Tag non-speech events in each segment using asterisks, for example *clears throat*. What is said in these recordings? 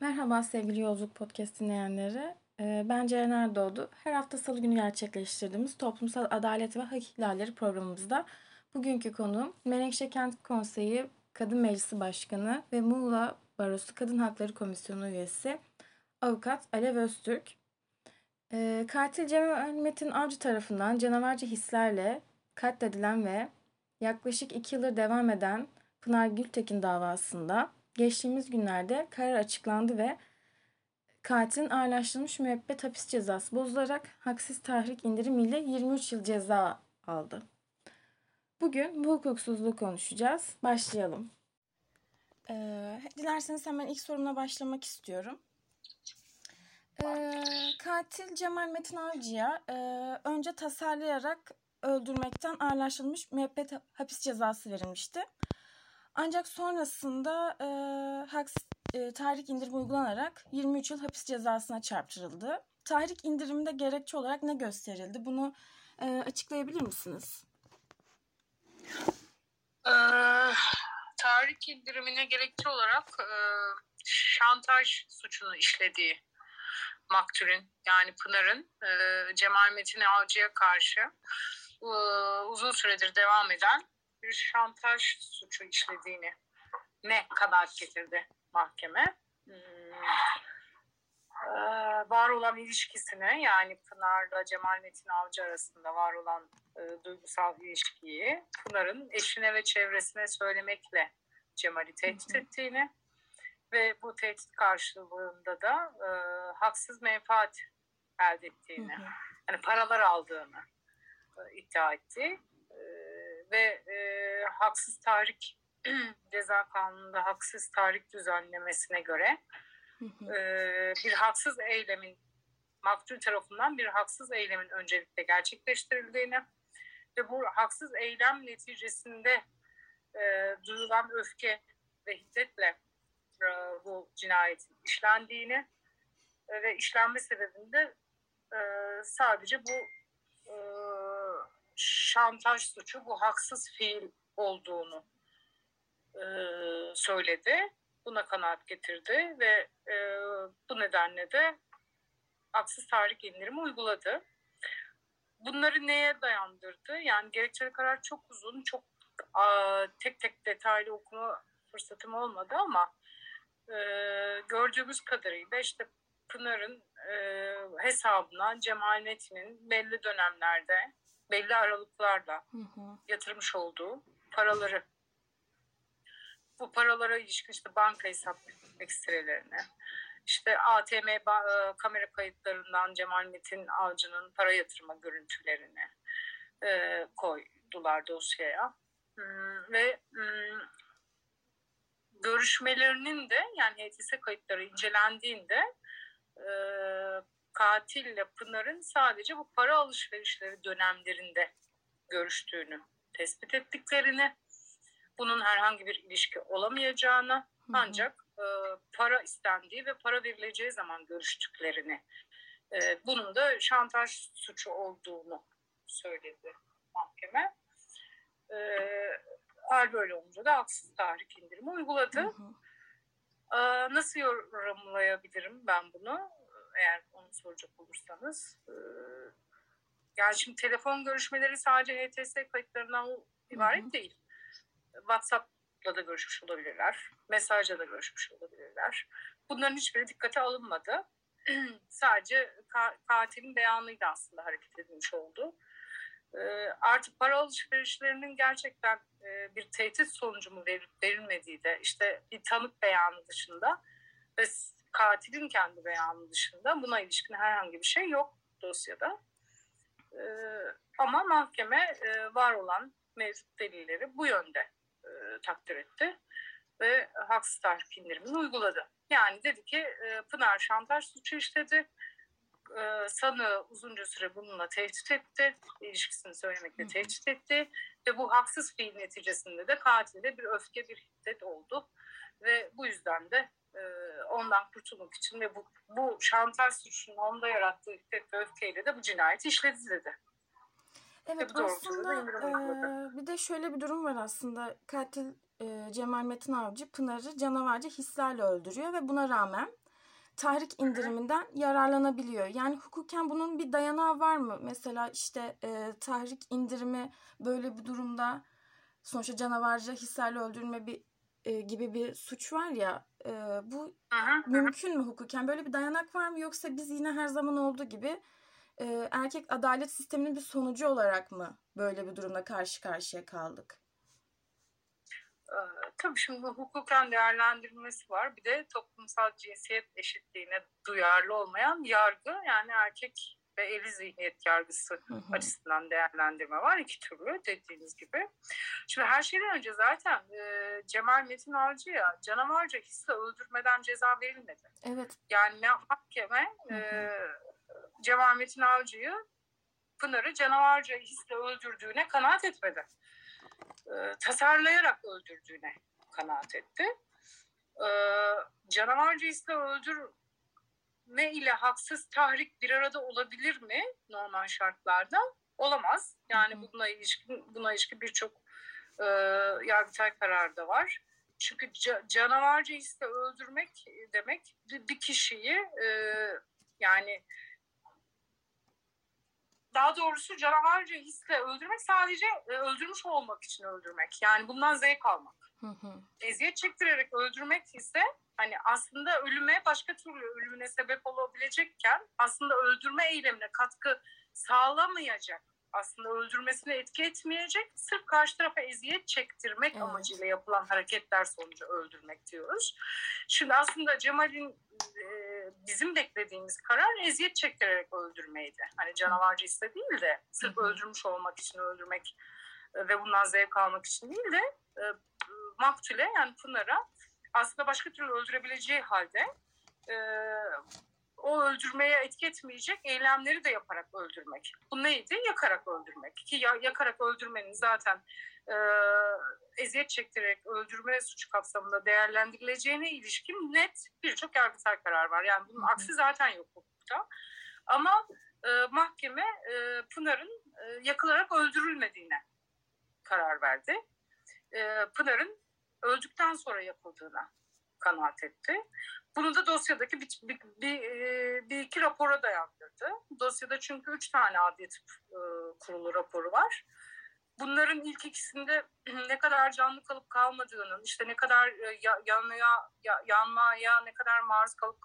Merhaba sevgili Yolculuk Podcast dinleyenleri. Ee, ben Ceren Erdoğdu. Her hafta salı günü gerçekleştirdiğimiz Toplumsal Adalet ve Hak İhlalleri programımızda bugünkü konuğum Menekşe Kent Konseyi Kadın Meclisi Başkanı ve Muğla Barosu Kadın Hakları Komisyonu üyesi Avukat Alev Öztürk. Ee, katil Cemal Metin Avcı tarafından canavarca hislerle katledilen ve yaklaşık iki yıldır devam eden Pınar Gültekin davasında geçtiğimiz günlerde karar açıklandı ve katilin ağırlaştırılmış müebbet hapis cezası bozularak haksız tahrik indirimiyle 23 yıl ceza aldı. Bugün bu hukuksuzluğu konuşacağız. Başlayalım. Ee, dilerseniz hemen ilk sorumla başlamak istiyorum. Ee, katil Cemal Metin Avcı'ya e, önce tasarlayarak öldürmekten ağırlaştırılmış müebbet hapis cezası verilmişti. Ancak sonrasında e, haksız e, tahrik indirimi uygulanarak 23 yıl hapis cezasına çarptırıldı. Tahrik indiriminde gerekçe olarak ne gösterildi? Bunu e, açıklayabilir misiniz? Ee, tahrik indirimine gerekçe olarak e, şantaj suçunu işlediği maktulün yani Pınar'ın e, Cemal Metin Avcı'ya karşı e, uzun süredir devam eden bir şantaj suçu işlediğini ne kanaat getirdi mahkeme. Hmm. Ee, var olan ilişkisini yani Pınar'la Cemal Metin Avcı arasında var olan e, duygusal ilişkiyi Pınar'ın eşine ve çevresine söylemekle Cemal'i tehdit ettiğini ve bu tehdit karşılığında da e, haksız menfaat elde ettiğini, yani paralar aldığını e, iddia etti ve e, haksız tahrik *clears throat* ceza kanununda haksız tahrik düzenlemesine göre e, bir haksız eylemin maktul tarafından bir haksız eylemin öncelikle gerçekleştirildiğini ve bu haksız eylem neticesinde e, duyulan öfke ve hiddetle e, bu cinayetin işlendiğini e, ve işlenme sebebinde e, sadece bu e, şantaj suçu bu haksız fiil olduğunu e, söyledi. Buna kanaat getirdi ve e, bu nedenle de haksız tahrik indirimi uyguladı. Bunları neye dayandırdı? Yani gerekçeli karar çok uzun, çok a, tek tek detaylı okuma fırsatım olmadı ama e, gördüğümüz kadarıyla işte Pınar'ın e, hesabına Cemal Metin'in belli dönemlerde belli aralıklarla hı hı. yatırmış olduğu paraları bu paralara ilişkin işte banka hesap ekstrelerini işte ATM e, kamera kayıtlarından Cemal Metin Avcı'nın para yatırma görüntülerini e, koydular dosyaya. Hmm, ve hmm, görüşmelerinin de yani HTS kayıtları incelendiğinde e, katille Pınar'ın sadece bu para alışverişleri dönemlerinde görüştüğünü tespit ettiklerini, bunun herhangi bir ilişki olamayacağını ancak e, para istendiği ve para verileceği zaman görüştüklerini, e, bunun da şantaj suçu olduğunu söyledi mahkeme. E, hal böyle olunca da haksız tahrik indirimi uyguladı. Hı hı. E, nasıl yorumlayabilirim ben bunu? Eğer onu soracak olursanız. E, yani şimdi telefon görüşmeleri sadece HTS kayıtlarından ibaret Hı-hı. değil. WhatsApp'la da görüşmüş olabilirler. Mesajla da görüşmüş olabilirler. Bunların hiçbiri dikkate alınmadı. *clears throat* sadece ka- katilin beyanıyla aslında hareket edilmiş oldu. E, artık para alışverişlerinin gerçekten e, bir tehdit sonucu mu verilmediği de işte bir tanık beyanı dışında ve katilin kendi beyanı dışında buna ilişkin herhangi bir şey yok dosyada. E, ama mahkeme e, var olan mevcut delilleri bu yönde e, takdir etti ve haksız tahrik indirimini uyguladı. Yani dedi ki e, Pınar şantaj suçu işledi. E, sanığı uzunca süre bununla tehdit etti. ilişkisini söylemekle tehdit etti. Ve bu haksız fiil neticesinde de katilde bir öfke, bir hiddet oldu. Ve bu yüzden de e, ondan kurtulmak için ve bu, bu şantaj suçunun onda yarattığı hiddet ve öfkeyle de bu cinayeti işledi dedi. Evet aslında e, bir de şöyle bir durum var aslında katil e, Cemal Metin Avcı Pınar'ı canavarca hislerle öldürüyor ve buna rağmen tahrik indiriminden yararlanabiliyor. Yani hukuken bunun bir dayanağı var mı? Mesela işte e, tahrik indirimi böyle bir durumda sonuçta canavarca hislerle öldürme bir e, gibi bir suç var ya e, bu hı. mümkün mü hukuken? Böyle bir dayanak var mı yoksa biz yine her zaman olduğu gibi e, erkek adalet sisteminin bir sonucu olarak mı böyle bir durumla karşı karşıya kaldık? Ee, tabii şimdi hukuken değerlendirilmesi var. Bir de toplumsal cinsiyet eşitliğine duyarlı olmayan yargı yani erkek ve eli zihniyet yargısı Hı hı. açısından değerlendirme var. iki türlü dediğiniz gibi. Şimdi her şeyden önce zaten e, Cemal Metin Avcı'ya canavarca hisle öldürmeden ceza verilmedi. Evet. Yani mahkeme e, Cemal Metin Avcı'yı Pınar'ı canavarca hisle öldürdüğüne kanaat etmedi. E, tasarlayarak öldürdüğüne kanaat etti. E, canavarca hisle öldürme ile haksız tahrik bir arada olabilir mi normal şartlarda? Olamaz. Yani buna ilişkin buna ilişkin birçok e, yargıtay kararı da var. Çünkü ca- canavarca hisle öldürmek demek bir, bir kişiyi e, yani daha doğrusu canavarca hisle öldürmek sadece e, öldürmüş olmak için öldürmek. Yani bundan zevk almak. Hı hı. Eziyet çektirerek öldürmek ise hani aslında ölüme başka türlü ölümüne sebep olabilecekken aslında öldürme eylemine katkı sağlamayacak aslında öldürmesine etki etmeyecek sırf karşı tarafa eziyet çektirmek Evet. amacıyla yapılan hareketler sonucu öldürmek diyoruz. Şimdi aslında Cemal'in e, bizim beklediğimiz karar eziyet çektirerek öldürmeydi. Hani canavarca iste değil de sırf Hı hı. öldürmüş olmak için öldürmek e, ve bundan zevk almak için değil de e, maktule yani Pınar'a aslında başka türlü öldürebileceği halde e, o öldürmeye etki etmeyecek eylemleri de yaparak öldürmek. Bu neydi? Yakarak öldürmek. Ki ya- yakarak öldürmenin zaten e, eziyet çektirerek öldürme suçu kapsamında değerlendirileceğine ilişkin net birçok yargıtay karar var. Yani bunun aksi zaten yok hukukta. Ama e, mahkeme e, Pınar'ın e, yakılarak öldürülmediğine karar verdi. E, Pınar'ın öldükten sonra yapıldığına kanaat etti. Bunu da dosyadaki bir, bir, bir, e, bir iki rapora dayandırdı. Dosyada çünkü üç tane adli tıp e, kurulu raporu var. Bunların ilk ikisinde *clears throat* ne kadar canlı kalıp kalmadığının, işte ne kadar e, ya- yanmaya, ya- yanmaya ne kadar maruz kalıp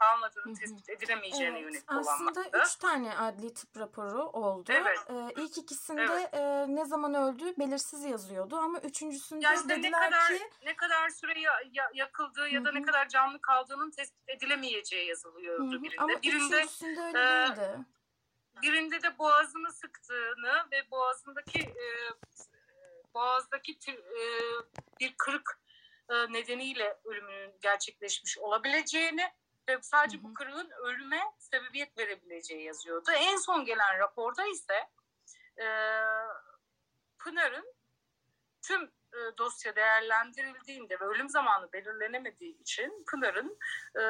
hı. tespit edilemeyeceğine Evet, yönelik aslında olanlardı. üç tane adli tıp raporu oldu. Evet. Ee, ilk ikisinde Evet. e, ne zaman öldüğü belirsiz yazıyordu ama üçüncüsünde Ya işte ne dediler kadar ki ne kadar süre ya- ya- yakıldığı ya da Hı ne kadar canlı kaldığının tespit edilemeyeceği yazılıyor Hı öldü hı, birinde. ama birinde üçüncüsünde öyle e, değildi. Birinde de boğazını sıktığını ve boğazındaki e, boğazdaki tü- e, bir kırık e, nedeniyle ölümünün gerçekleşmiş olabileceğini ve sadece Hı hı. bu kırığın ölüme sebebiyet verebileceği yazıyordu. En son gelen raporda ise e, Pınar'ın tüm e, dosya değerlendirildiğinde ve ölüm zamanı belirlenemediği için Pınar'ın e,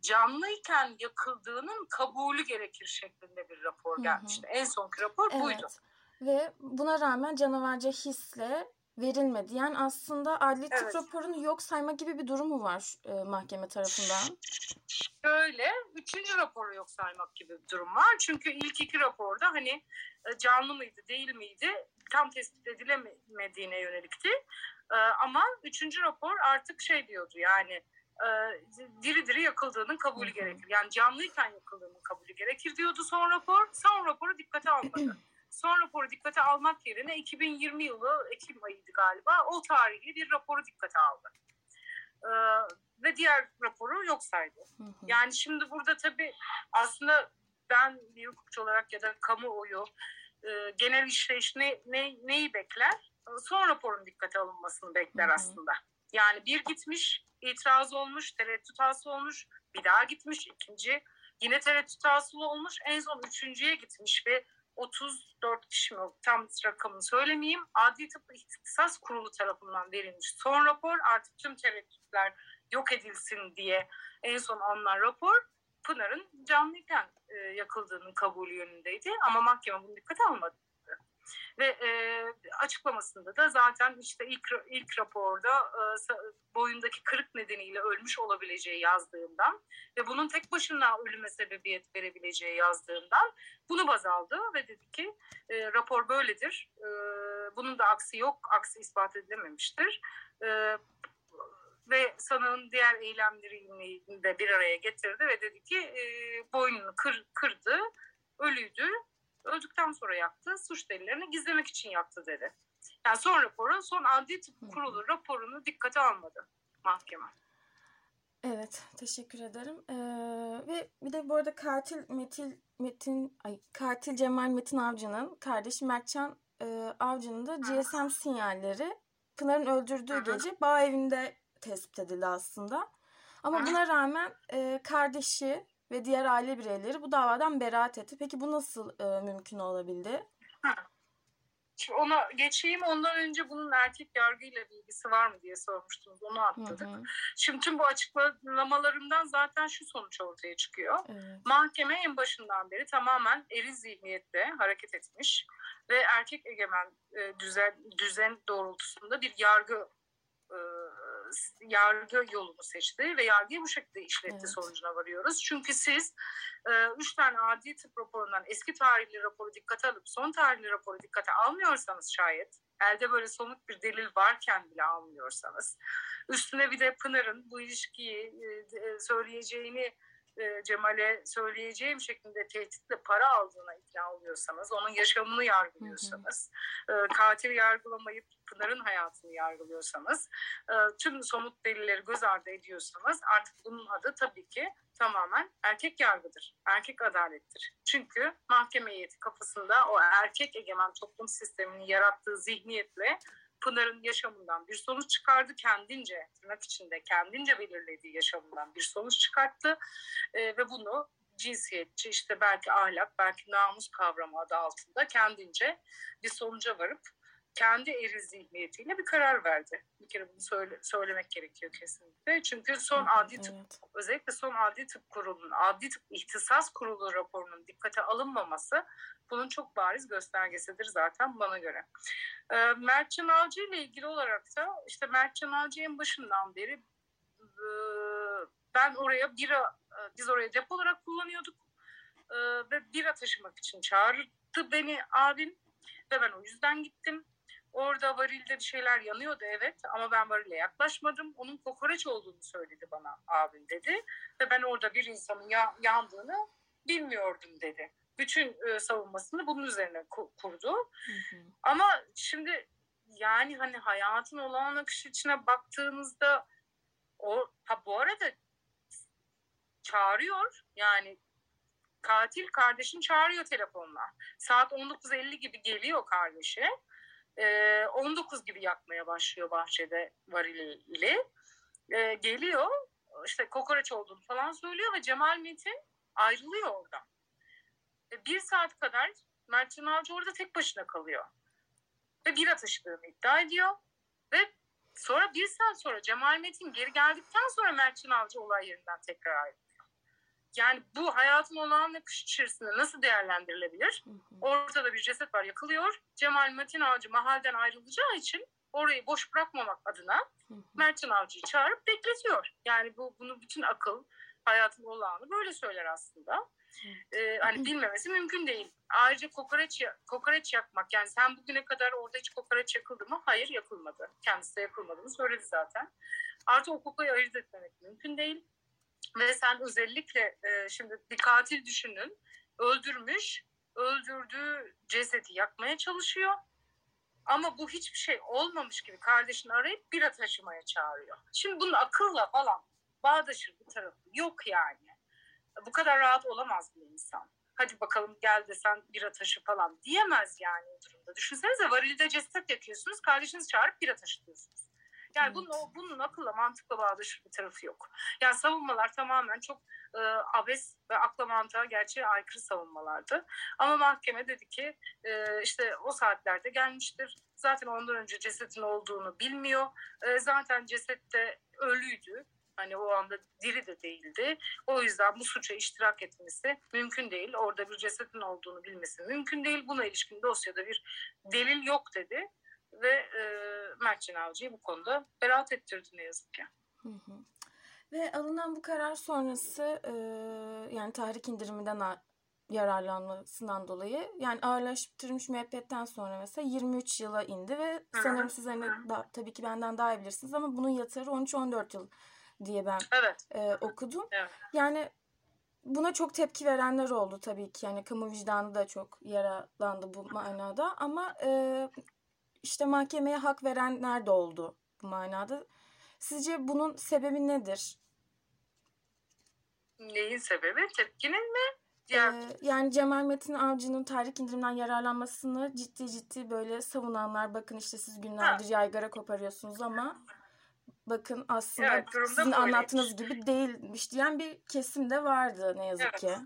canlıyken yakıldığının kabulü gerekir şeklinde bir rapor Hı hı. gelmişti. En sonki rapor buydu. Evet. Ve buna rağmen canavarca hisle verilmedi. Yani aslında adli tıp Evet. raporunu yok sayma gibi bir durumu var e, mahkeme tarafından. Şöyle üçüncü raporu yok saymak gibi bir durum var. Çünkü ilk iki raporda hani canlı mıydı değil miydi tam tespit edilemediğine yönelikti. E, Ama üçüncü rapor artık şey diyordu yani e, diri diri yakıldığının kabulü gerekir. Yani canlıyken yakıldığının kabulü gerekir diyordu son rapor. Son raporu dikkate almadı. *clears throat* Son raporu dikkate almak yerine 2020 yılı Ekim ayıydı galiba o tarihli bir raporu dikkate aldı. E, Ve diğer raporu yok saydı. Yani şimdi burada tabii aslında ben bir hukukçu olarak ya da kamuoyu e, genel işleyiş ne, ne, neyi bekler? Son raporun dikkate alınmasını bekler aslında. Yani bir gitmiş, itiraz olmuş, tereddüt hasıl olmuş, bir daha gitmiş, ikinci yine tereddüt hasıl olmuş, en son üçüncüye gitmiş ve 34 kişi mi tam rakamını söylemeyeyim. Adli Tıp İhtisas Kurulu tarafından verilmiş son rapor artık tüm tereddütler yok edilsin diye en son alınan rapor Pınar'ın canlıyken e, yakıldığının kabulü yönündeydi ama mahkeme bunu dikkate almadı. Ve e, açıklamasında da zaten işte ilk ilk raporda e, boyundaki kırık nedeniyle ölmüş olabileceği yazdığından ve bunun tek başına ölüme sebebiyet verebileceği yazdığından bunu baz aldı ve dedi ki e, rapor böyledir. E, bunun da aksi yok, aksi ispat edilememiştir. E, ve sanığın diğer eylemlerini de bir araya getirdi ve dedi ki e, boynunu kır, kırdı, ölüydü. Öldükten sonra yaktı, suç delillerini gizlemek için yaktı dedi. Yani son raporu, son adli tıp kurulu raporunu dikkate almadı mahkeme. Evet, teşekkür ederim. Ee, ve bir de bu arada katil Metil Metin ay katil Cemal Metin Avcı'nın kardeşi Mertcan e, Avcı'nın da GSM sinyalleri Pınar'ın öldürdüğü Hı-hı. gece bağ evinde tespit edildi aslında. Ama buna rağmen e, kardeşi ve diğer aile bireyleri bu davadan beraat etti. Peki bu nasıl e, mümkün olabildi? Şimdi ona geçeyim. Ondan önce bunun erkek yargıyla bir ilgisi var mı diye sormuştunuz. Onu atladık. Hı hı. Şimdi tüm bu açıklamalarımdan zaten şu sonuç ortaya çıkıyor. Evet. Mahkeme en başından beri tamamen eril zihniyetle hareket etmiş ve erkek egemen e, düzen, düzen doğrultusunda bir yargı e, yargı yolunu seçti ve yargıyı bu şekilde işletti evet. sonucuna varıyoruz. Çünkü siz e, üç tane adli tıp raporundan eski tarihli raporu dikkate alıp son tarihli raporu dikkate almıyorsanız şayet elde böyle somut bir delil varken bile almıyorsanız üstüne bir de Pınar'ın bu ilişkiyi e, söyleyeceğini e, Cemal'e söyleyeceğim şeklinde tehditle para aldığına ikna oluyorsanız, onun yaşamını yargılıyorsanız. E, katil yargılamayıp Pınar'ın hayatını yargılıyorsanız, e, tüm somut delilleri göz ardı ediyorsanız artık bunun adı tabii ki tamamen erkek yargıdır, erkek adalettir. Çünkü mahkeme heyeti kafasında o erkek egemen toplum sistemini yarattığı zihniyetle Pınar'ın yaşamından bir sonuç çıkardı. Kendince, tırnak içinde kendince belirlediği yaşamından bir sonuç çıkarttı. E, ve bunu cinsiyetçi, işte belki ahlak, belki namus kavramı adı altında kendince bir sonuca varıp kendi eril zihniyetiyle bir karar verdi. Bir kere bunu söyle, söylemek gerekiyor kesinlikle. Çünkü son adli tıp, evet. özellikle son adli tıp kurulunun, adli tıp ihtisas kurulu raporunun dikkate alınmaması bunun çok bariz göstergesidir zaten bana göre. E, Mertcan Avcı ile ilgili olarak da işte Mertcan Avcı en başından beri e, ben oraya bira, e, biz oraya depo olarak kullanıyorduk e, ve bira taşımak için çağırdı beni abim ve ben o yüzden gittim. Orada varilde bir şeyler yanıyordu evet ama ben varile yaklaşmadım. Onun kokoreç olduğunu söyledi bana abim dedi. Ve ben orada bir insanın ya- yandığını bilmiyordum dedi bütün e, savunmasını bunun üzerine kurdu. Hı hı. Ama şimdi yani hani hayatın olağan akışı içine baktığınızda o ha bu arada çağırıyor yani katil kardeşin çağırıyor telefonla. Saat 19.50 gibi geliyor kardeşi. Ee, 19 gibi yakmaya başlıyor bahçede variliyle. Ee, geliyor işte kokoreç olduğunu falan söylüyor ve Cemal Metin ayrılıyor oradan bir saat kadar Mertcan Avcı orada tek başına kalıyor. Ve bira taşıdığını iddia ediyor. Ve sonra bir saat sonra Cemal Metin geri geldikten sonra Mertcan Avcı olay yerinden tekrar ayrılıyor. Yani bu hayatın olağan akış içerisinde nasıl değerlendirilebilir? Ortada bir ceset var yakılıyor. Cemal Metin Avcı mahalden ayrılacağı için orayı boş bırakmamak adına Mertcan Avcı'yı çağırıp bekletiyor. Yani bu bunu bütün akıl, hayatın olağanı böyle söyler aslında e, hani *clears throat* bilmemesi mümkün değil. Ayrıca kokoreç, kokoreç yakmak yani sen bugüne kadar orada hiç kokoreç yakıldı mı? Hayır yakılmadı. Kendisi de yakılmadığını söyledi zaten. Artı o kokuyu ayırt etmemek mümkün değil. Ve sen özellikle e, şimdi bir katil düşünün. Öldürmüş, öldürdüğü cesedi yakmaya çalışıyor. Ama bu hiçbir şey olmamış gibi kardeşini arayıp bira taşımaya çağırıyor. Şimdi bunun akılla falan bağdaşır bir tarafı yok yani bu kadar rahat olamaz bir insan. Hadi bakalım gel desen bira taşı falan diyemez yani durumda. Düşünsenize varilde ceset yakıyorsunuz, kardeşinizi çağırıp bira taşıtıyorsunuz. Yani bunun, bunun akılla mantıkla bağdaşır bir tarafı yok. Yani savunmalar tamamen çok e, abes ve akla mantığa gerçeğe aykırı savunmalardı. Ama mahkeme dedi ki e, işte o saatlerde gelmiştir. Zaten ondan önce cesetin olduğunu bilmiyor. E, zaten cesette ölüydü Hani o anda diri de değildi. O yüzden bu suça iştirak etmesi mümkün değil. Orada bir cesedin olduğunu bilmesi mümkün değil. Buna ilişkin dosyada bir delil yok dedi. Ve e, Mert Cenavcı'yı bu konuda beraat ettirdi ne yazık ki. Hı hı. Ve alınan bu karar sonrası e, yani tahrik indiriminden yararlanmasından dolayı yani ağırlaştırılmış müebbetten sonra mesela 23 yıla indi ve Hı-hı. sanırım siz hani da, tabii ki benden daha iyi bilirsiniz ama bunun yatarı 13-14 yıl diye ben evet. e, okudum. Evet. Yani buna çok tepki verenler oldu tabii ki. Yani kamu vicdanı da çok yaralandı bu manada ama e, işte mahkemeye hak verenler de oldu bu manada. Sizce bunun sebebi nedir? Neyin sebebi? Tepkinin mi? Diğer... Ee, yani Cemal Metin Avcı'nın tahrik indirimden yararlanmasını ciddi ciddi böyle savunanlar bakın işte siz günlerdir ha. yaygara koparıyorsunuz ama bakın aslında evet, sizin anlattığınız gibi değilmiş diyen bir kesim de vardı ne yazık evet. ki.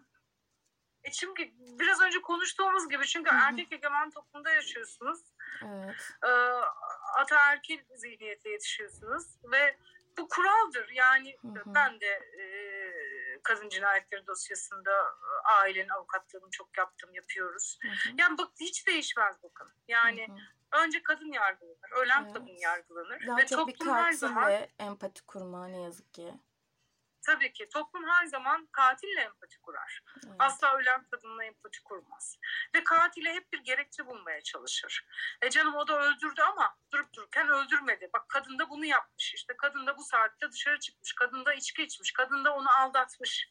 E çünkü biraz önce konuştuğumuz gibi çünkü Hı-hı. erkek egemen toplumda yaşıyorsunuz. Evet. Ee, ataerkil zihniyetle yetişiyorsunuz ve bu kuraldır. Yani Hı-hı. ben de e, kadın cinayetleri dosyasında ailenin avukatlığını çok yaptım, yapıyoruz. Hı-hı. Yani bak hiç değişmez bakın. Yani Hı-hı. önce kadın yargılanır, ölen evet. kadın yargılanır Daha ve çok bir her zaman empati kurma ne yazık ki. Tabii ki toplum her zaman katille empati kurar. Evet. Asla ölen kadınla empati kurmaz. Ve katile hep bir gerekçe bulmaya çalışır. E canım o da öldürdü ama durup dururken öldürmedi. Bak kadın da bunu yapmış. İşte kadın da bu saatte dışarı çıkmış. Kadın da içki içmiş. Kadın da onu aldatmış.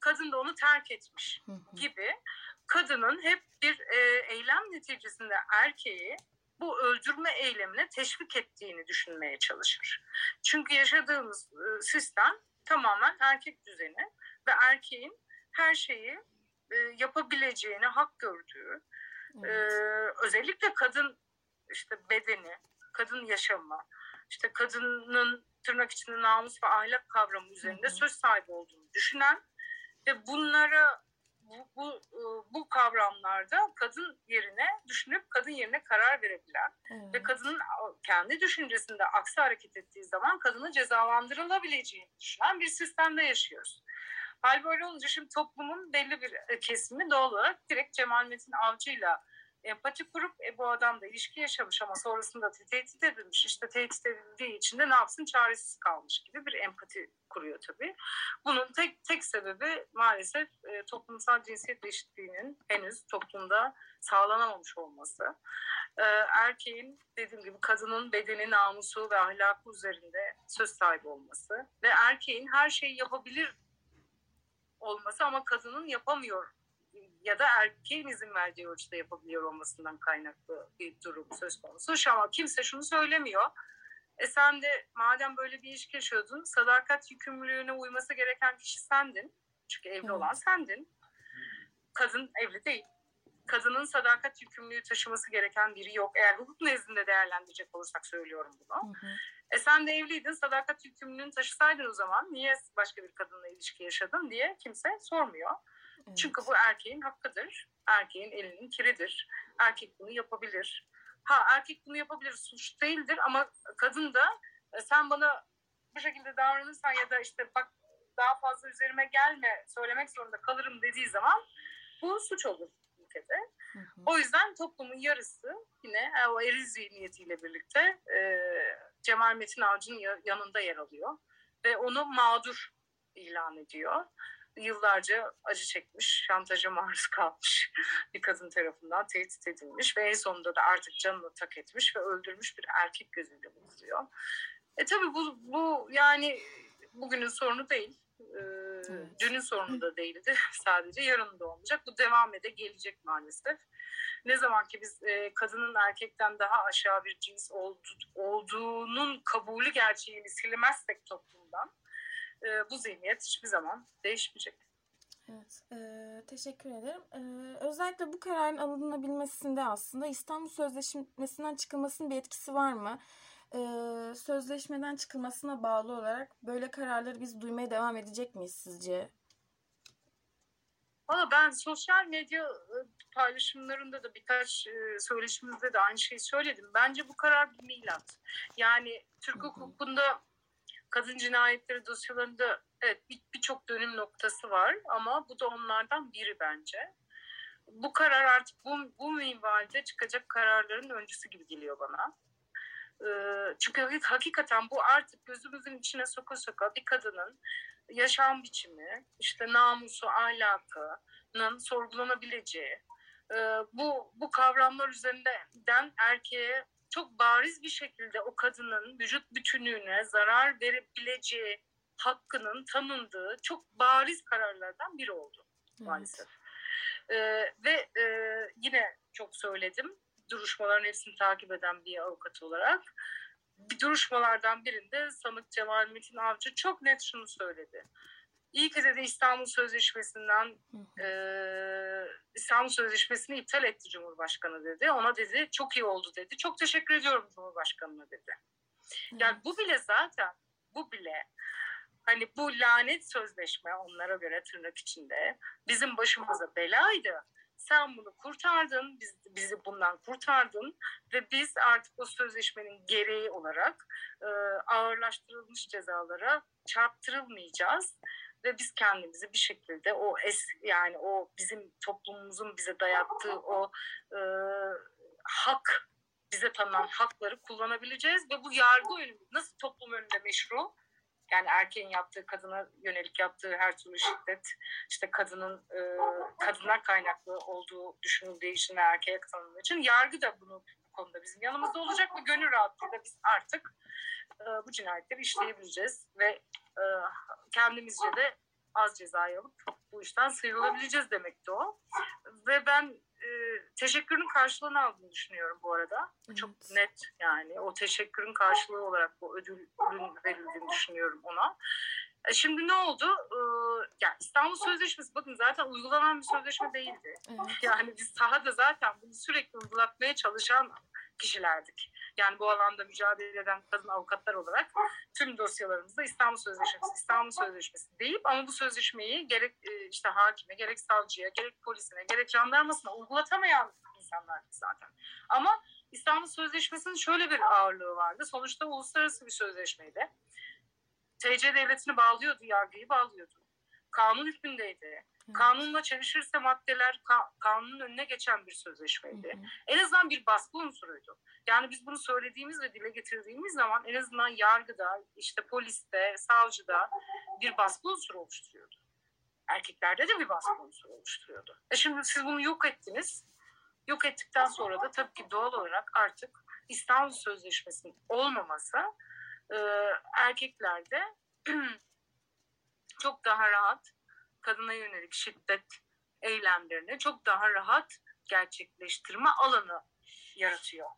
Kadın da onu terk etmiş gibi. Kadının hep bir e, eylem neticesinde erkeği bu öldürme eylemine teşvik ettiğini düşünmeye çalışır. Çünkü yaşadığımız e, sistem tamamen erkek düzeni ve erkeğin her şeyi e, yapabileceğini hak gördüğü, evet. e, özellikle kadın işte bedeni, kadın yaşamı, işte kadının tırnak içinde namus ve ahlak kavramı üzerinde söz sahibi olduğunu düşünen ve bunlara bu, bu, bu kavramlarda kadın yerine düşünüp kadın yerine karar verebilen evet. ve kadının kendi düşüncesinde aksi hareket ettiği zaman kadının cezalandırılabileceğini düşünen bir sistemde yaşıyoruz. Hal böyle olunca şimdi toplumun belli bir kesimi doğal olarak direkt Cemal Metin Avcı'yla empati kurup e, bu adam da ilişki yaşamış ama sonrasında tehdit edilmiş. İşte tehdit edildiği için de ne yapsın çaresiz kalmış gibi bir empati kuruyor tabii. Bunun tek tek sebebi maalesef e, toplumsal cinsiyet eşitliğinin henüz toplumda sağlanamamış olması. E, erkeğin dediğim gibi kadının bedeni, namusu ve ahlakı üzerinde söz sahibi olması ve erkeğin her şeyi yapabilir olması ama kadının yapamıyor ya da erkeğin izin verdiği ölçüde yapabiliyor olmasından kaynaklı bir durum söz konusu. Şu an kimse şunu söylemiyor. E sen de madem böyle bir ilişki yaşıyordun, sadakat yükümlülüğüne uyması gereken kişi sendin. Çünkü evli olan sendin. Kadın evli değil. Kadının sadakat yükümlülüğü taşıması gereken biri yok. Eğer hukuk nezdinde değerlendirecek olursak söylüyorum bunu. Hı hı. E sen de evliydin, sadakat yükümlülüğünü taşısaydın o zaman niye başka bir kadınla ilişki yaşadın diye kimse sormuyor. Evet. Çünkü bu erkeğin hakkıdır. Erkeğin elinin kiridir. Erkek bunu yapabilir. Ha erkek bunu yapabilir suç değildir ama kadın da e, sen bana bu şekilde davranırsan ya da işte bak daha fazla üzerime gelme söylemek zorunda kalırım dediği zaman bu suç olur ülkede. Hı hı. O yüzden toplumun yarısı yine e, o eril zihniyetiyle birlikte e, Cemal Metin Avcı'nın yanında yer alıyor ve onu mağdur ilan ediyor yıllarca acı çekmiş, şantaja maruz kalmış *laughs* bir kadın tarafından tehdit edilmiş ve en sonunda da artık canını tak etmiş ve öldürmüş bir erkek gözüyle bakılıyor. E tabii bu, bu yani bugünün sorunu değil. Ee, evet. Dünün sorunu da değildi. *laughs* Sadece yarın da olmayacak. Bu devam ede gelecek maalesef. Ne zaman ki biz e, kadının erkekten daha aşağı bir cins oldu, olduğunun kabulü gerçeğini silmezsek toplumdan e, bu zihniyet hiçbir zaman değişmeyecek. Evet, e, teşekkür ederim. E, özellikle bu kararın alınabilmesinde aslında İstanbul Sözleşmesi'nden çıkılmasının bir etkisi var mı? E, sözleşmeden çıkılmasına bağlı olarak böyle kararları biz duymaya devam edecek miyiz sizce? Valla ben sosyal medya paylaşımlarında da birkaç söyleşimizde de aynı şeyi söyledim. Bence bu karar bir milat. Yani Türk hukukunda kadın cinayetleri dosyalarında evet birçok bir dönüm noktası var ama bu da onlardan biri bence. Bu karar artık bu, bu minvalde çıkacak kararların öncüsü gibi geliyor bana. Ee, çünkü hakikaten bu artık gözümüzün içine soka soka bir kadının yaşam biçimi, işte namusu, ahlakının sorgulanabileceği, e, bu, bu kavramlar üzerinden erkeğe çok bariz bir şekilde o kadının vücut bütünlüğüne zarar verebileceği hakkının tanındığı çok bariz kararlardan biri oldu maalesef. Evet. Ee, ve e, yine çok söyledim duruşmaların hepsini takip eden bir avukat olarak bir duruşmalardan birinde sanık Cemal Metin Avcı çok net şunu söyledi. İyi ki dedi İstanbul Sözleşmesi'nden e, İstanbul Sözleşmesi'ni iptal etti Cumhurbaşkanı dedi. Ona dedi çok iyi oldu dedi. Çok teşekkür ediyorum Cumhurbaşkanı'na dedi. Yani bu bile zaten bu bile hani bu lanet sözleşme onlara göre tırnak içinde bizim başımıza belaydı. Sen bunu kurtardın, biz, bizi bundan kurtardın ve biz artık o sözleşmenin gereği olarak e, ağırlaştırılmış cezalara çarptırılmayacağız ve biz kendimizi bir şekilde o es yani o bizim toplumumuzun bize dayattığı o e, hak bize tanınan hakları kullanabileceğiz ve bu yargı önünde nasıl toplum önünde meşru? Yani erkeğin yaptığı kadına yönelik yaptığı her türlü şiddet işte kadının e, kadınlar kaynaklı olduğu düşünüldüğü için erkeğe tanındığı için yargı da bunu bu konuda bizim yanımızda olacak ve gönül rahatlığıyla biz artık e, bu cinayetleri işleyebileceğiz ve e, kendimizce de az cezayı alıp bu işten sıyrılabileceğiz demekti o. Ve ben e, teşekkürün karşılığını aldığını düşünüyorum bu arada. Evet. Çok net yani o teşekkürün karşılığı olarak bu ödülün verildiğini düşünüyorum ona. E, şimdi ne oldu? Ee, yani İstanbul Sözleşmesi bakın zaten uygulanan bir sözleşme değildi. Evet. Yani biz sahada zaten bunu sürekli uygulatmaya çalışan kişilerdik. Yani bu alanda mücadele eden kadın avukatlar olarak tüm dosyalarımızda İstanbul Sözleşmesi, İstanbul Sözleşmesi deyip ama bu sözleşmeyi gerek e, işte hakime, gerek savcıya, gerek polisine, gerek jandarmasına uygulatamayan insanlardı zaten. Ama İstanbul Sözleşmesi'nin şöyle bir ağırlığı vardı. Sonuçta uluslararası bir sözleşmeydi. TC devletini bağlıyordu, yargıyı bağlıyordu. Kanun hükmündeydi. Kanunla çelişirse maddeler ka- kanunun önüne geçen bir sözleşmeydi. Hı hı. En azından bir baskı unsuruydu. Yani biz bunu söylediğimiz ve dile getirdiğimiz zaman en azından yargıda, işte poliste, savcıda bir baskı unsuru oluşturuyordu. Erkeklerde de bir baskı unsuru oluşturuyordu. E şimdi siz bunu yok ettiniz. Yok ettikten sonra da tabii ki doğal olarak artık İstanbul Sözleşmesi'nin olmaması e, erkeklerde *clears throat* çok daha rahat kadına yönelik şiddet eylemlerini çok daha rahat gerçekleştirme alanı yaratıyor.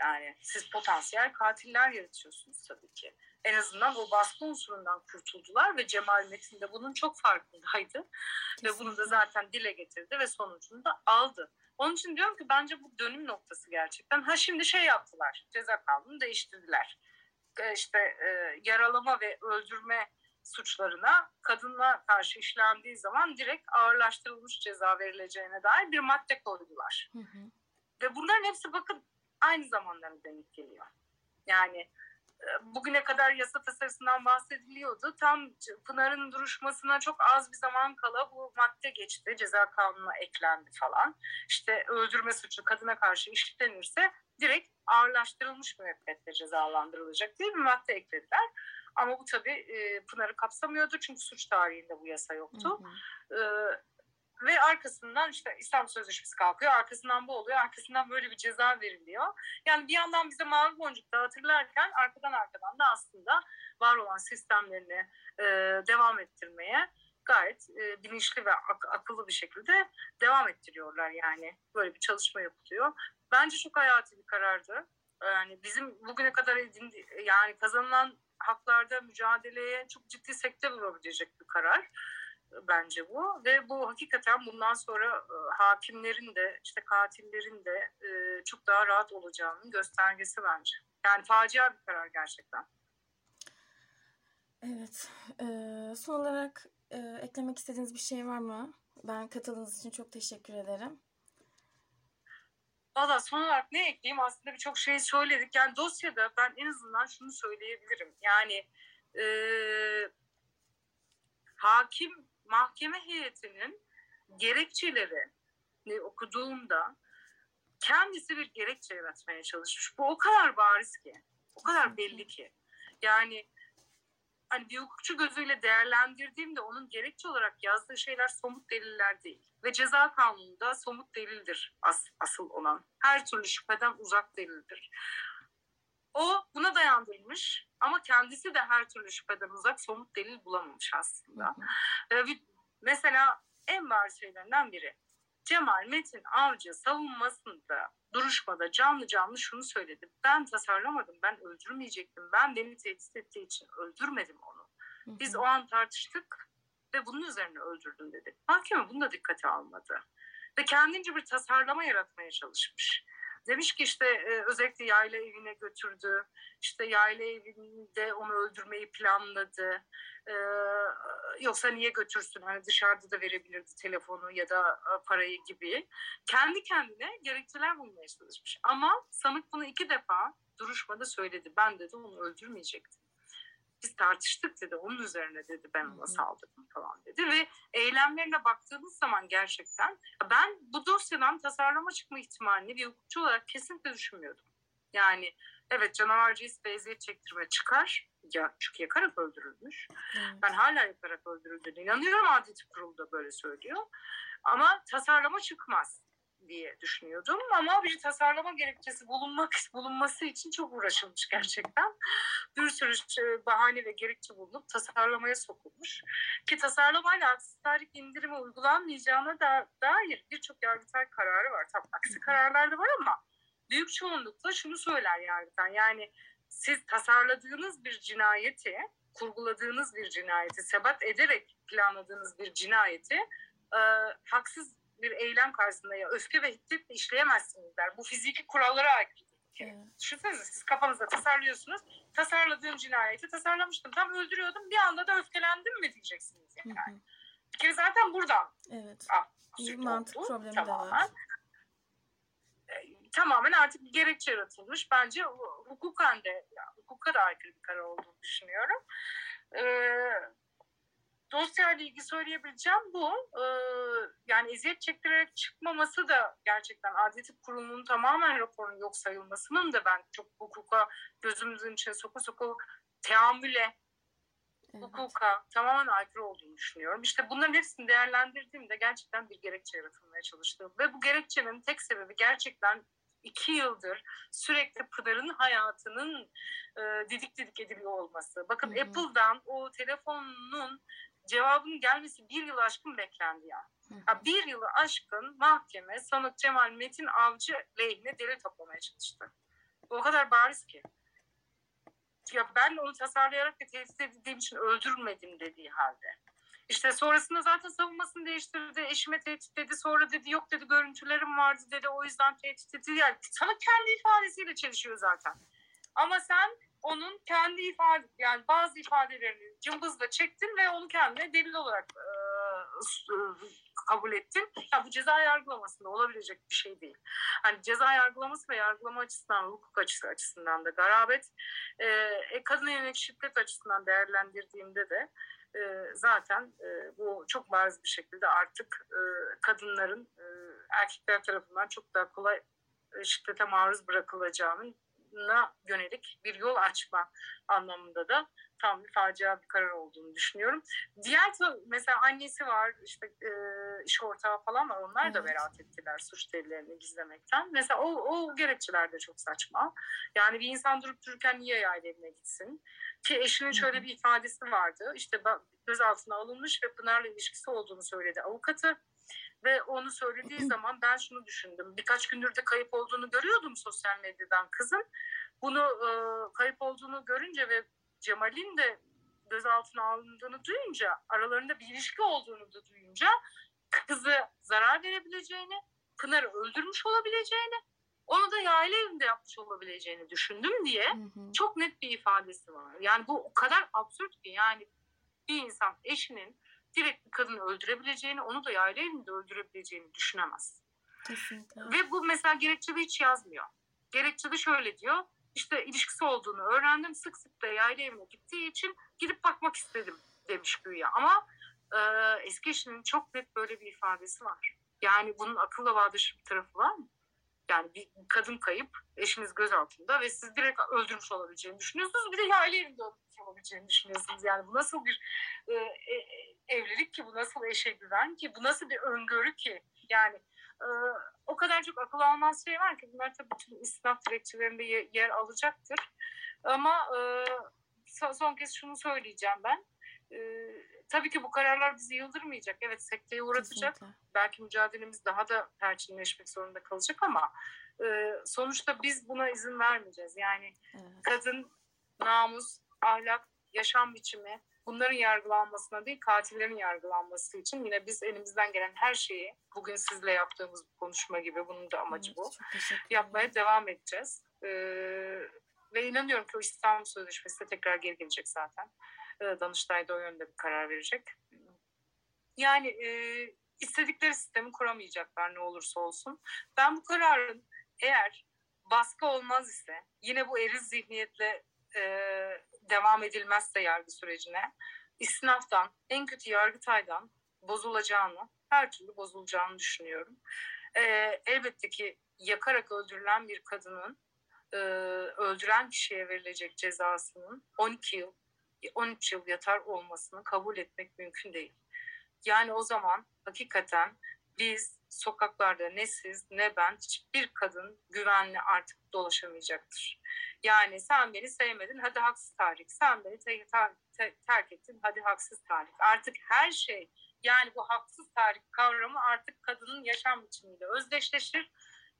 Yani siz potansiyel katiller yaratıyorsunuz tabii ki. En azından o baskı unsurundan kurtuldular ve Cemal Metin de bunun çok farkındaydı. Ve bunu da zaten dile getirdi ve sonucunu da aldı. Onun için diyorum ki bence bu dönüm noktası gerçekten. Ha şimdi şey yaptılar, ceza kanunu değiştirdiler. E, işte e, yaralama ve öldürme suçlarına kadına karşı işlendiği zaman direkt ağırlaştırılmış ceza verileceğine dair bir madde koydular. Hı hı. Ve bunların hepsi bakın aynı zamanlara denk geliyor. Yani e, bugüne kadar yasa tasarısından bahsediliyordu. Tam Pınar'ın duruşmasına çok az bir zaman kala bu madde geçti. Ceza kanununa eklendi falan. İşte öldürme suçu kadına karşı işlenirse direkt ağırlaştırılmış müebbetle cezalandırılacak diye bir madde eklediler. Ama bu tabii e, Pınar'ı kapsamıyordu çünkü suç tarihinde bu yasa yoktu. Hı hı. E, ve arkasından işte İstanbul Sözleşmesi kalkıyor. Arkasından bu oluyor. Arkasından böyle bir ceza veriliyor. Yani bir yandan bize mavi boncuk dağıtırlarken arkadan arkadan da aslında var olan sistemlerini e, devam ettirmeye gayet e, bilinçli ve ak- akıllı bir şekilde devam ettiriyorlar yani. Böyle bir çalışma yapılıyor. Bence çok hayati bir karardı. Yani bizim bugüne kadar edindi, yani kazanılan haklarda mücadeleye çok ciddi sektör vurabilecek bir karar bence bu ve bu hakikaten bundan sonra e, hakimlerin de işte katillerin de e, çok daha rahat olacağının göstergesi bence. Yani facia bir karar gerçekten. Evet. E, son olarak e, eklemek istediğiniz bir şey var mı? Ben katıldığınız için çok teşekkür ederim. Valla son olarak ne ekleyeyim? Aslında birçok şey söyledik. Yani dosyada ben en azından şunu söyleyebilirim. Yani e, hakim mahkeme heyetinin gerekçeleri okuduğumda kendisi bir gerekçe yaratmaya çalışmış. Bu o kadar bariz ki, o kadar belli ki. Yani hani bir hukukçu gözüyle değerlendirdiğimde onun gerekçe olarak yazdığı şeyler somut deliller değil. Ve ceza kanununda somut delildir as, asıl olan. Her türlü şüpheden uzak delildir. O buna dayandırmış ama kendisi de her türlü şüpheden uzak somut delil bulamamış aslında. Ee, mesela en bariz şeylerinden biri. Cemal Metin Avcı savunmasında duruşmada canlı canlı şunu söyledi. Ben tasarlamadım, ben öldürmeyecektim. Ben beni tehdit ettiği için öldürmedim onu. Biz o an tartıştık ve bunun üzerine öldürdüm dedi. Mahkeme bunu da dikkate almadı. Ve kendince bir tasarlama yaratmaya çalışmış. Demiş ki işte e, özellikle yayla evine götürdü. İşte yayla evinde onu öldürmeyi planladı. Ee, yoksa niye götürsün? Hani dışarıda da verebilirdi telefonu ya da e, parayı gibi. Kendi kendine gerekçeler bulmaya çalışmış. Ama sanık bunu iki defa duruşmada söyledi. Ben dedi onu öldürmeyecektim biz tartıştık dedi. Onun üzerine dedi ben ona saldırdım falan dedi. Ve eylemlerine baktığınız zaman gerçekten ben bu dosyadan tasarlama çıkma ihtimalini bir hukukçu olarak kesinlikle düşünmüyordum. Yani evet canavarcı ve eziyet çektirme çıkar. Ya, çünkü yakarak öldürülmüş. Evet. Ben hala yakarak öldürüldüğüne inanıyorum. Adli kurulu da böyle söylüyor. Ama tasarlama çıkmaz diye düşünüyordum ama bir tasarlama gerekçesi bulunmak bulunması için çok uğraşılmış gerçekten. Bir sürü şey, bahane ve gerekçe bulunup tasarlamaya sokulmuş. Ki tasarlamayla aksi tarih indirimi uygulanmayacağına da, dair birçok yargıtay kararı var. Tabii aksi kararlar da var ama büyük çoğunlukla şunu söyler yargıtay. Yani siz tasarladığınız bir cinayeti, kurguladığınız bir cinayeti, sebat ederek planladığınız bir cinayeti e, haksız bir eylem karşısında ya öfke ve hiddetle işleyemezsiniz der. Bu fiziki kurallara aykırı. Evet. Düşünsenize siz kafanızda tasarlıyorsunuz. Tasarladığım cinayeti tasarlamıştım. Tam öldürüyordum. Bir anda da öfkelendim mi diyeceksiniz yani. Hı hı. Bir kere zaten buradan. Evet. Ah, bir mantık oldu. problemi tamamen. de var. E, tamamen artık bir gerekçe yaratılmış. Bence hukuken de, yani hukuka da aykırı bir karar olduğunu düşünüyorum. Ee, dosyayla ilgili söyleyebileceğim bu. Ee, yani eziyet çektirerek çıkmaması da gerçekten Adli Tıp Kurumu'nun tamamen raporunun yok sayılmasının da ben çok hukuka gözümüzün içine soku soku teamüle evet. hukuka tamamen aykırı olduğunu düşünüyorum. İşte bunların hepsini değerlendirdiğimde gerçekten bir gerekçe yaratılmaya çalıştım. Ve bu gerekçenin tek sebebi gerçekten iki yıldır sürekli Pınar'ın hayatının e, didik didik ediliyor olması. Bakın hı hı. Apple'dan o telefonun cevabın gelmesi bir yıl aşkın beklendi ya. ya bir yılı aşkın mahkeme sanık Cemal Metin Avcı lehine delil toplamaya çalıştı. Bu o kadar bariz ki. Ya ben onu tasarlayarak ve tehdit edildiğim için öldürmedim dediği halde. İşte sonrasında zaten savunmasını değiştirdi. Eşime tehdit dedi. Sonra dedi yok dedi görüntülerim vardı dedi. O yüzden tehdit etti. Yani sana kendi ifadesiyle çelişiyor zaten. Ama sen onun kendi ifade yani bazı ifadelerini cımbızla çektin ve onu kendine delil olarak e, kabul ettin. Ya bu ceza yargılamasında olabilecek bir şey değil. Hani ceza yargılaması ve yargılama açısından, hukuk açısı açısından da garabet, e, e kadına yönelik şiddet açısından değerlendirdiğimde de e, zaten e, bu çok bariz bir şekilde artık e, kadınların e, erkekler tarafından çok daha kolay e, şiddete maruz bırakılacağının na yönelik bir yol açma anlamında da tam bir facia bir karar olduğunu düşünüyorum. Diğer mesela annesi var, işte e, iş ortağı falan var. Onlar evet. da beraat ettiler suç delillerini gizlemekten. Mesela o, o gerekçeler de çok saçma. Yani bir insan durup dururken niye yayla evine gitsin? Ki eşinin şöyle bir ifadesi vardı. İşte gözaltına alınmış ve Pınar'la ilişkisi olduğunu söyledi avukatı. Ve onu söylediği *clears throat* zaman ben şunu düşündüm. Birkaç gündür de kayıp olduğunu görüyordum sosyal medyadan kızın. Bunu e, kayıp olduğunu görünce ve Cemal'in de gözaltına alındığını duyunca, aralarında bir ilişki olduğunu da duyunca kızı zarar verebileceğini, Pınar'ı öldürmüş olabileceğini, onu da yayla evinde yapmış olabileceğini düşündüm diye hı hı. çok net bir ifadesi var. Yani bu o kadar absürt ki yani bir insan eşinin direkt bir kadını öldürebileceğini, onu da yayla evinde öldürebileceğini düşünemez. Kesinlikle. Ve bu mesela gerekçede hiç yazmıyor. Gerekçede şöyle diyor, işte ilişkisi olduğunu öğrendim. Sık sık da yayla evine gittiği için gidip bakmak istedim demiş güya. Ama e, eski eşinin çok net böyle bir ifadesi var. Yani bunun akılla bağdaşı bir tarafı var mı? Yani bir kadın kayıp, eşiniz gözaltında ve siz direkt öldürmüş olabileceğini düşünüyorsunuz. Bir de yayla evinde öldürmüş olabileceğini düşünüyorsunuz. Yani bu nasıl bir e, e, evlilik ki, bu nasıl eşe güven ki, bu nasıl bir öngörü ki? Yani e, o kadar çok akıl almaz şey var ki bunlar tabii bütün istinaf dilekçelerinde ye- yer alacaktır. Ama e, son, son kez şunu söyleyeceğim ben. E, tabii ki bu kararlar bizi yıldırmayacak. Evet sekteye uğratacak Kesinlikle. belki mücadelemiz daha da perçinleşmek zorunda kalacak ama e, sonuçta biz buna izin vermeyeceğiz. Yani Evet. kadın, namus, ahlak, yaşam biçimi bunların yargılanmasına değil katillerin yargılanması için yine biz elimizden gelen her şeyi bugün sizle yaptığımız bu konuşma gibi bunun da amacı bu. Yapmaya devam edeceğiz. E, ve inanıyorum ki o İstanbul Sözleşmesi de tekrar geri gelecek zaten. E, Danıştay da o yönde bir karar verecek. Yani e, istedikleri sistemi kuramayacaklar ne olursa olsun. Ben bu kararın eğer baskı olmaz ise yine bu eriz zihniyetle e, devam edilmezse yargı sürecine istinaftan en kötü yargıtaydan bozulacağını her türlü bozulacağını düşünüyorum. E, elbette ki yakarak öldürülen bir kadının e, öldüren kişiye verilecek cezasının 12 yıl 13 yıl yatar olmasını kabul etmek mümkün değil. Yani o zaman hakikaten biz sokaklarda ne siz ne ben hiçbir kadın güvenli artık dolaşamayacaktır. Yani sen beni sevmedin hadi haksız tahrik. Sen beni te- ter- te- terk ettin hadi haksız tahrik. Artık her şey yani bu haksız tahrik kavramı artık kadının yaşam biçimiyle özdeşleşir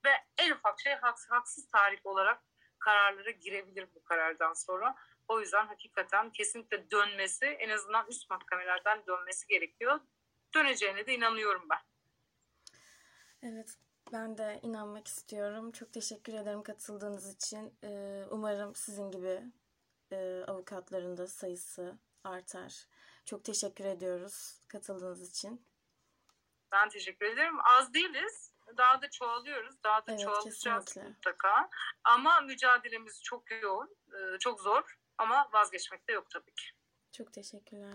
ve en ufak şey haks- haksız tahrik olarak kararlara girebilir bu karardan sonra. O yüzden hakikaten kesinlikle dönmesi en azından üst mahkemelerden dönmesi gerekiyor. Döneceğine de inanıyorum ben. Evet, ben de inanmak istiyorum. Çok teşekkür ederim katıldığınız için. Ee, umarım sizin gibi e, avukatların da sayısı artar. Çok teşekkür ediyoruz katıldığınız için. Ben teşekkür ederim. Az değiliz. Daha da çoğalıyoruz. Daha da Evet, çoğalacağız kesinlikle. mutlaka. Ama mücadelemiz çok yoğun, e, çok zor. Ama vazgeçmek de yok tabii ki. Çok teşekkürler.